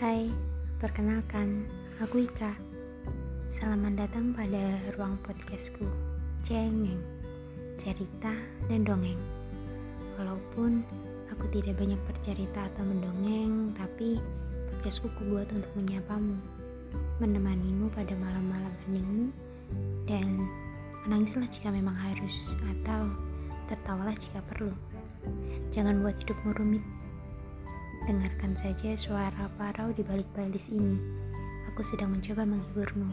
Hai, perkenalkan, aku Ika. Selamat datang pada ruang podcastku, Cengeng, cerita dan dongeng. Walaupun aku tidak banyak bercerita atau mendongeng, tapi podcastku kubuat untuk menyapamu, menemanimu pada malam-malam heningmu, dan menangislah jika memang harus, atau tertawalah jika perlu. Jangan buat hidupmu rumit. Dengarkan saja suara parau di balik playlist ini. Aku sedang mencoba menghiburmu.